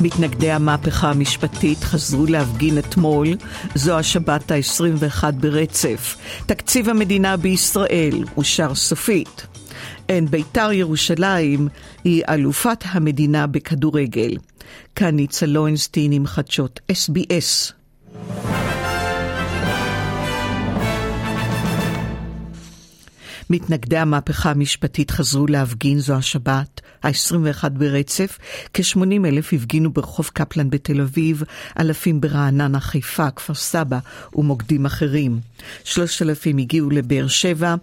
מתנגדי המהפכה המשפטית חזרו להפגין אתמול, זו השבת ה-21 ברצף. תקציב המדינה בישראל אושר סופית. אין בית"ר ירושלים היא אלופת המדינה בכדורגל. כאן ניצה לוינסטין עם חדשות SBS. מתנגדי המהפכה המשפטית חזרו להפגין זו השבת, ה-21 ברצף. כ-80 אלף הפגינו ברחוב קפלן בתל אביב, אלפים ברעננה, חיפה, כפר סבא ומוקדים אחרים. 3,000 הגיעו לבאר שבע,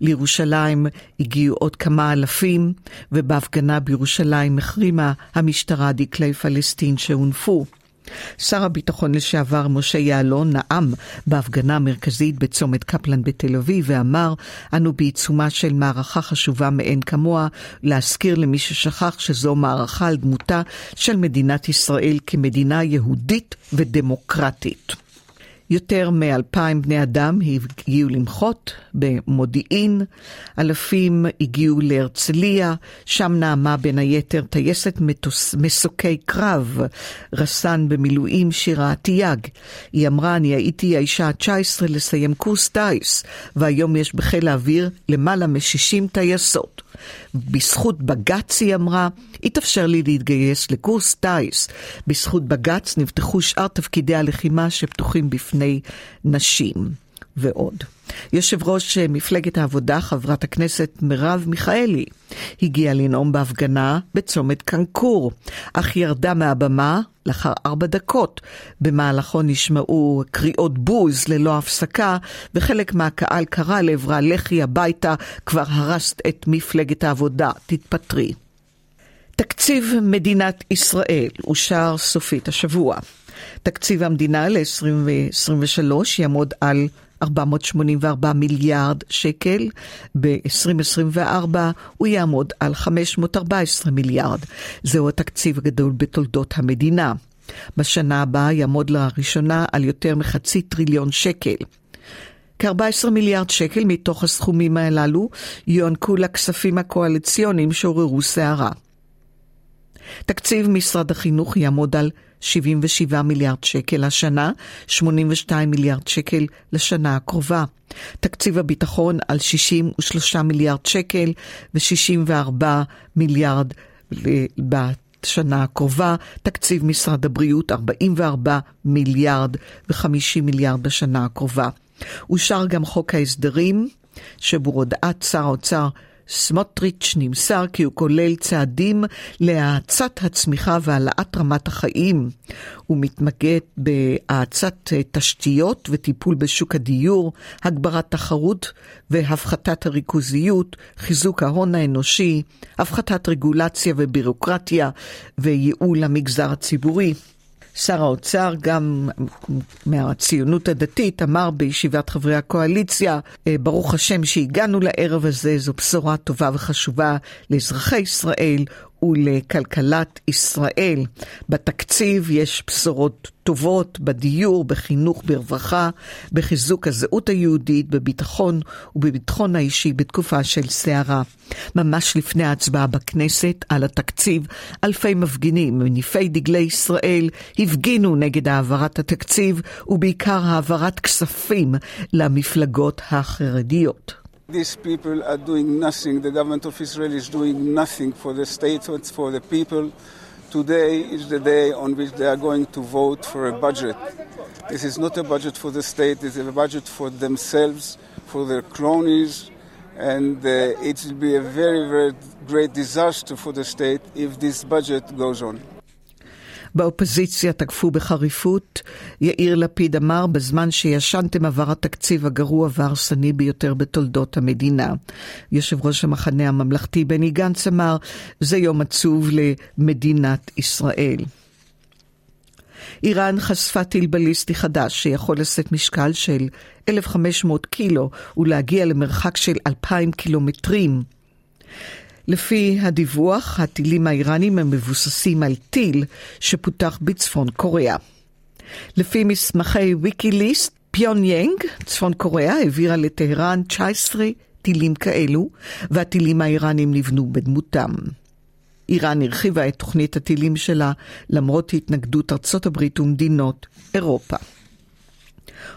לירושלים הגיעו עוד כמה אלפים, ובהפגנה בירושלים החרימה המשטרה דקלי פלסטין שהונפו. שר הביטחון לשעבר משה יעלון נאם בהפגנה המרכזית בצומת קפלן בתל אביב ואמר, אנו בעיצומה של מערכה חשובה מאין כמוה, להזכיר למי ששכח שזו מערכה על דמותה של מדינת ישראל כמדינה יהודית ודמוקרטית. יותר מאלפיים בני אדם הגיעו למחות במודיעין, אלפים הגיעו להרצליה, שם נעמה בין היתר טייסת מטוס, מסוקי קרב, רס"ן במילואים שירה תייג. היא אמרה, אני הייתי האישה ה-19 לסיים קורס טיס, והיום יש בחיל האוויר למעלה מ-60 טייסות. בזכות בג"ץ, היא אמרה, התאפשר לי להתגייס לקורס טיס. בזכות בג"ץ נפתחו שאר תפקידי הלחימה שפתוחים בפני נשים. ועוד. יושב ראש מפלגת העבודה, חברת הכנסת מרב מיכאלי, הגיעה לנאום בהפגנה בצומת קנקור, אך ירדה מהבמה לאחר ארבע דקות. במהלכו נשמעו קריאות בוז ללא הפסקה, וחלק מהקהל קרא לעברה, לכי הביתה, כבר הרסת את מפלגת העבודה, תתפטרי. תקציב מדינת ישראל אושר סופית השבוע. תקציב המדינה ל-2023 יעמוד על 484 מיליארד שקל, ב-2024 הוא יעמוד על 514 מיליארד. זהו התקציב הגדול בתולדות המדינה. בשנה הבאה יעמוד לראשונה על יותר מחצי טריליון שקל. כ-14 מיליארד שקל מתוך הסכומים הללו יוענקו לכספים הקואליציוניים שעוררו סערה. תקציב משרד החינוך יעמוד על 77 מיליארד שקל השנה, 82 מיליארד שקל לשנה הקרובה. תקציב הביטחון על 63 מיליארד שקל ו-64 מיליארד בשנה הקרובה. תקציב משרד הבריאות 44 מיליארד ו-50 מיליארד בשנה הקרובה. אושר גם חוק ההסדרים, שבהודעת שר האוצר סמוטריץ' נמסר כי הוא כולל צעדים להאצת הצמיחה והעלאת רמת החיים. הוא מתמקד בהאצת תשתיות וטיפול בשוק הדיור, הגברת תחרות והפחתת הריכוזיות, חיזוק ההון האנושי, הפחתת רגולציה ובירוקרטיה וייעול המגזר הציבורי. שר האוצר, גם מהציונות הדתית, אמר בישיבת חברי הקואליציה, ברוך השם שהגענו לערב הזה, זו בשורה טובה וחשובה לאזרחי ישראל ולכלכלת ישראל. בתקציב יש בשורות טובות בדיור, בחינוך, ברווחה, בחיזוק הזהות היהודית, בביטחון ובביטחון האישי בתקופה של סערה. ממש לפני ההצבעה בכנסת על התקציב, אלפי מפגינים מניפי דגלי ישראל הפגינו נגד העברת התקציב ובעיקר העברת כספים למפלגות החרדיות. These people are doing nothing. The government of Israel is doing nothing for the state, for the people. Today is the day on which they are going to vote for a budget. This is not a budget for the state, this is a budget for themselves, for their cronies, and uh, it will be a very, very great disaster for the state if this budget goes on. באופוזיציה תקפו בחריפות. יאיר לפיד אמר, בזמן שישנתם עבר התקציב הגרוע וההרסני ביותר בתולדות המדינה. יושב ראש המחנה הממלכתי בני גנץ אמר, זה יום עצוב למדינת ישראל. איראן חשפה טיל בליסטי חדש שיכול לשאת משקל של 1,500 קילו ולהגיע למרחק של 2,000 קילומטרים. לפי הדיווח, הטילים האיראנים הם מבוססים על טיל שפותח בצפון קוריאה. לפי מסמכי ויקיליסט, פיון יאנג, צפון קוריאה, העבירה לטהרן 19 טילים כאלו, והטילים האיראנים נבנו בדמותם. איראן הרחיבה את תוכנית הטילים שלה למרות התנגדות ארצות הברית ומדינות אירופה.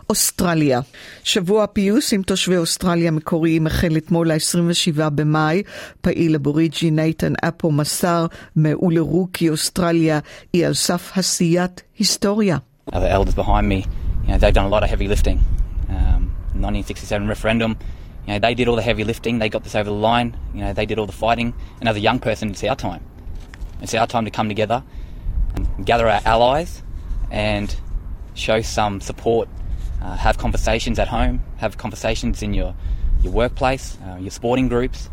אוסטרליה. שבוע הפיוס עם תושבי אוסטרליה המקוריים החל אתמול ה-27 במאי. פעיל אבוריג'י נייתן אפו מסר מאולרו כי אוסטרליה היא על סף עשיית היסטוריה. You know, they've done a lot of heavy lifting. Um, 1967 referendum, you know, they did all the heavy lifting, they got this over the line, you know, they did all the fighting, and as a young person, it's our time. It's our time to come together, gather our allies, and show some support uh, have conversations at home, have conversations in your, your workplace, uh, your sporting groups,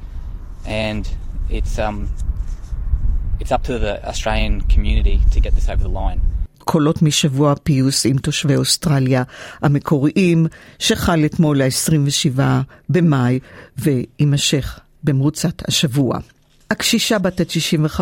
and it's, um, it's up to the Australian community to get this over the line. קולות משבוע הפיוס עם תושבי אוסטרליה המקוריים, שחל אתמול ה-27 במאי ויימשך במרוצת השבוע. הקשישה בת ה-95,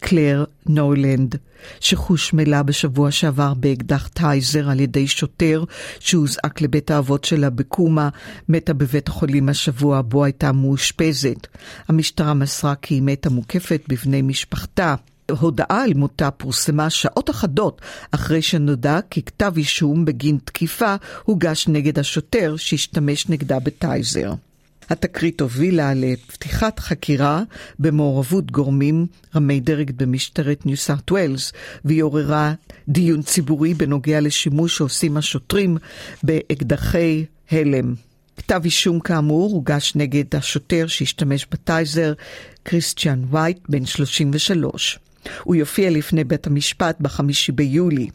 קלר נולנד, שחושמלה בשבוע שעבר באקדח טייזר על ידי שוטר שהוזעק לבית האבות שלה בקומה, מתה בבית החולים השבוע בו הייתה מאושפזת. המשטרה מסרה כי היא מתה מוקפת בבני משפחתה. הודעה על מותה פורסמה שעות אחדות אחרי שנודע כי כתב אישום בגין תקיפה הוגש נגד השוטר שהשתמש נגדה בטייזר. התקרית הובילה לפתיחת חקירה במעורבות גורמים רמי דרג במשטרת ניו סארט ווילס, והיא עוררה דיון ציבורי בנוגע לשימוש שעושים השוטרים באקדחי הלם. כתב אישום כאמור הוגש נגד השוטר שהשתמש בטייזר, קריסטיאן וייט, בן 33. הוא יופיע לפני בית המשפט בחמישי ביולי.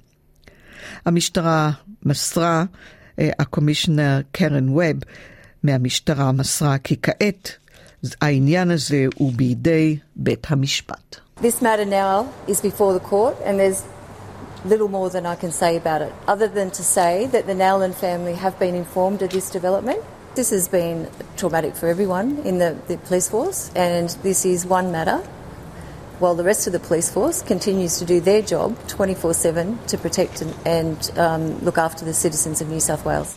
המשטרה מסרה, הקומישיונר קרן ווב, מהמשטרה מסרה כי כעת העניין הזה הוא בידי בית המשפט. This matter now is before the court and there's little more than I can say about it, other than to say that the Nowland family have been informed of this development. This has been traumatic for everyone in the, the police force, and this is one matter while the rest of the police force continues to do their job 24 7 to protect and, and um, look after the citizens of New South Wales.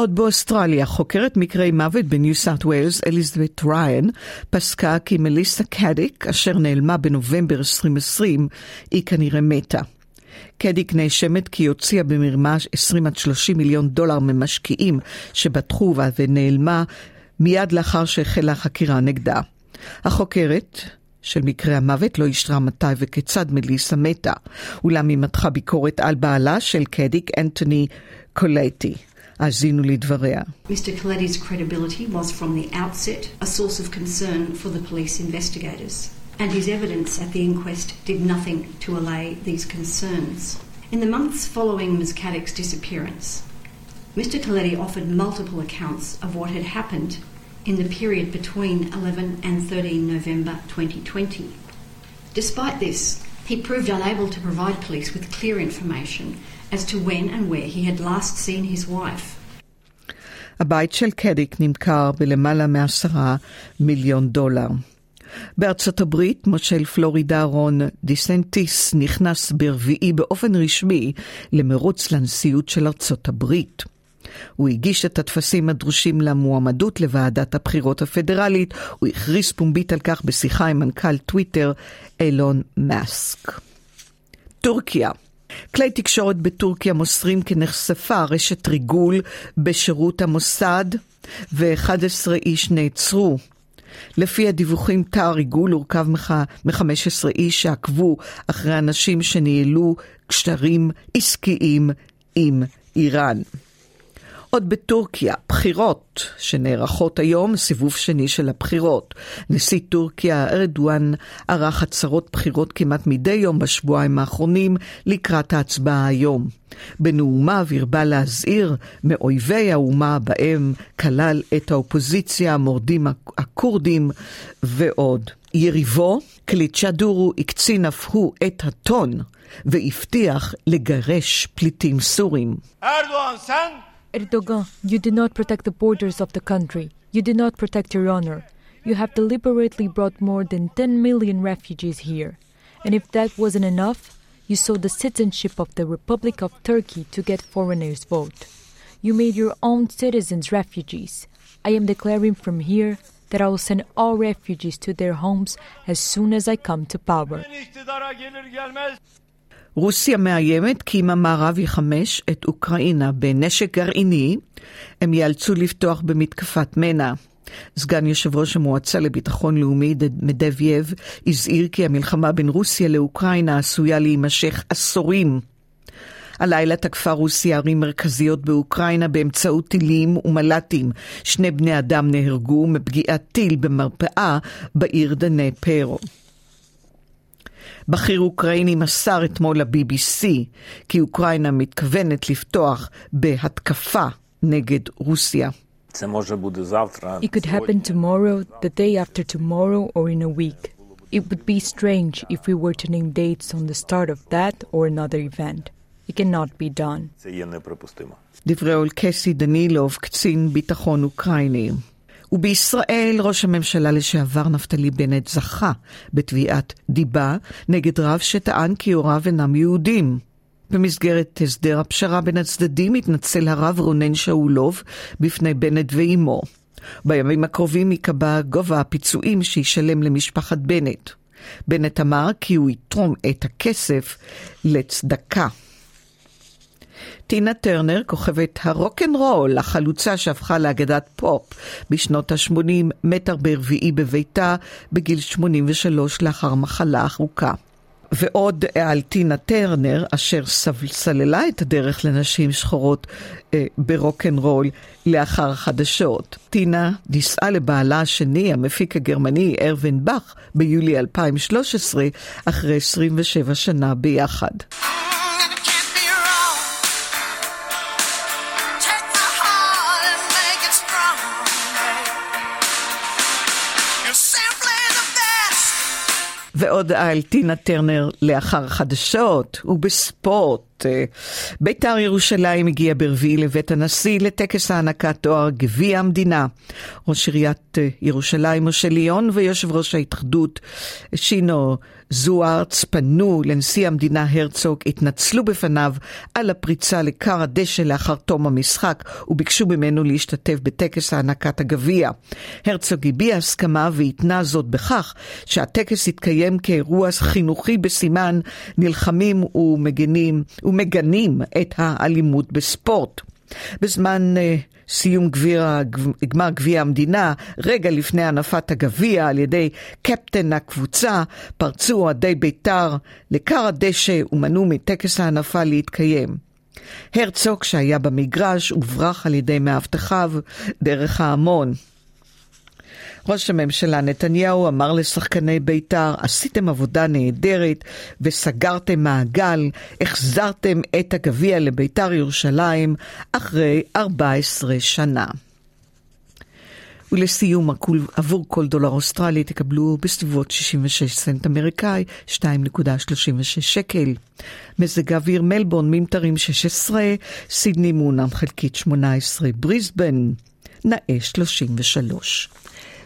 עוד באוסטרליה, חוקרת מקרי מוות בניו סארט ווילס, אליזבת ריין, פסקה כי מליסה קדיק, אשר נעלמה בנובמבר 2020, היא כנראה מתה. קדיק נאשמת כי הוציאה במרמה 20 עד 30 מיליון דולר ממשקיעים שבטחו בה ונעלמה מיד לאחר שהחלה החקירה נגדה. החוקרת, של מקרה המוות לא אישרה מתי וכיצד מליסה מתה, אולם היא מתחה ביקורת על בעלה של קדיק, אנטוני קולטי. האזינו לדבריה. Mr Coletti's credibility was from the outset a source of concern for the police investigators, and his evidence at the inquest did nothing to allay these concerns. In the months following Ms Caddick's disappearance, Mr Coletti offered multiple accounts of what had happened in the period between 11 and 13 November 2020. Despite this, he proved unable to provide police with clear information as to when and where he had last seen his wife. הבית של קדיק נמכר בלמעלה מעשרה מיליון דולר. בארצות הברית, מושל פלורידה רון דיסנטיס נכנס ברביעי באופן רשמי למרוץ לנשיאות של ארצות הברית. הוא הגיש את הטפסים הדרושים למועמדות לוועדת הבחירות הפדרלית, הוא הכריז פומבית על כך בשיחה עם מנכ"ל טוויטר אילון מאסק. טורקיה כלי תקשורת בטורקיה מוסרים כי נחשפה רשת ריגול בשירות המוסד ו-11 איש נעצרו. לפי הדיווחים, תא הריגול הורכב מ-15 איש שעקבו אחרי אנשים שניהלו קשרים עסקיים עם איראן. עוד בטורקיה, בחירות שנערכות היום, סיבוב שני של הבחירות. נשיא טורקיה ארדואן ערך הצהרות בחירות כמעט מדי יום בשבועיים האחרונים לקראת ההצבעה היום. בנאומיו הרבה להזהיר מאויבי האומה בהם כלל את האופוזיציה, המורדים הכורדים ועוד. יריבו, קליצ'דורו, הקצין אף הוא את הטון והבטיח לגרש פליטים סורים. ארדואן, סן Erdogan, you did not protect the borders of the country. You did not protect your honor. You have deliberately brought more than 10 million refugees here. And if that wasn't enough, you sold the citizenship of the Republic of Turkey to get foreigners' vote. You made your own citizens refugees. I am declaring from here that I will send all refugees to their homes as soon as I come to power. רוסיה מאיימת כי אם המערב יחמש את אוקראינה בנשק גרעיני, הם ייאלצו לפתוח במתקפת מנע. סגן יושב ראש המועצה לביטחון לאומי מדבייב הזהיר כי המלחמה בין רוסיה לאוקראינה עשויה להימשך עשורים. הלילה תקפה רוסיה ערים מרכזיות באוקראינה באמצעות טילים ומל"טים. שני בני אדם נהרגו מפגיעת טיל במרפאה בעיר דנה פרו. בכיר אוקראיני מסר אתמול ל-BBC כי אוקראינה מתכוונת לפתוח בהתקפה נגד רוסיה. It could happen tomorrow, the day after tomorrow, or in a week. It would be strange if we were to name dates on the start of that or another event. It cannot be done. דברי אולקסי דנילוב, קצין ביטחון אוקראיני. ובישראל ראש הממשלה לשעבר נפתלי בנט זכה בתביעת דיבה נגד רב שטען כי הוריו אינם יהודים. במסגרת הסדר הפשרה בין הצדדים התנצל הרב רונן שאולוב בפני בנט ואימו. בימים הקרובים ייקבע גובה הפיצויים שישלם למשפחת בנט. בנט אמר כי הוא יתרום את הכסף לצדקה. טינה טרנר, כוכבת הרוקנרול, החלוצה שהפכה לאגדת פופ בשנות ה-80, מתה ברביעי בביתה בגיל 83 לאחר מחלה ארוכה. ועוד על טינה טרנר, אשר סללה את הדרך לנשים שחורות אה, ברוקנרול לאחר החדשות. טינה נישאה לבעלה השני, המפיק הגרמני ארווין באך, ביולי 2013, אחרי 27 שנה ביחד. ועוד על טינה טרנר לאחר חדשות ובספורט. בית"ר ירושלים הגיע ברביעי לבית הנשיא לטקס הענקת תואר גביע המדינה. ראש עיריית ירושלים משה ליאון ויושב ראש ההתאחדות שינו זוארץ פנו לנשיא המדינה הרצוג, התנצלו בפניו על הפריצה לכר הדשא לאחר תום המשחק וביקשו ממנו להשתתף בטקס הענקת הגביע. הרצוג הביע הסכמה והתנה זאת בכך שהטקס יתקיים כאירוע חינוכי בסימן נלחמים ומגנים ומגנים את האלימות בספורט. בזמן uh, סיום גביר, גמר גביע המדינה, רגע לפני הנפת הגביע על ידי קפטן הקבוצה, פרצו אוהדי בית"ר לכר הדשא ומנעו מטקס ההנפה להתקיים. הרצוג שהיה במגרש הוברח על ידי מאבטחיו דרך ההמון. ראש הממשלה נתניהו אמר לשחקני בית"ר, עשיתם עבודה נהדרת וסגרתם מעגל, החזרתם את הגביע לבית"ר ירושלים אחרי 14 שנה. ולסיום, עבור כל דולר אוסטרלי תקבלו בסביבות 66 סנט אמריקאי, 2.36 שקל. מזג האוויר מלבורן, ממטרים 16, סידני מעונן חלקית 18, בריסבן, נאה 33.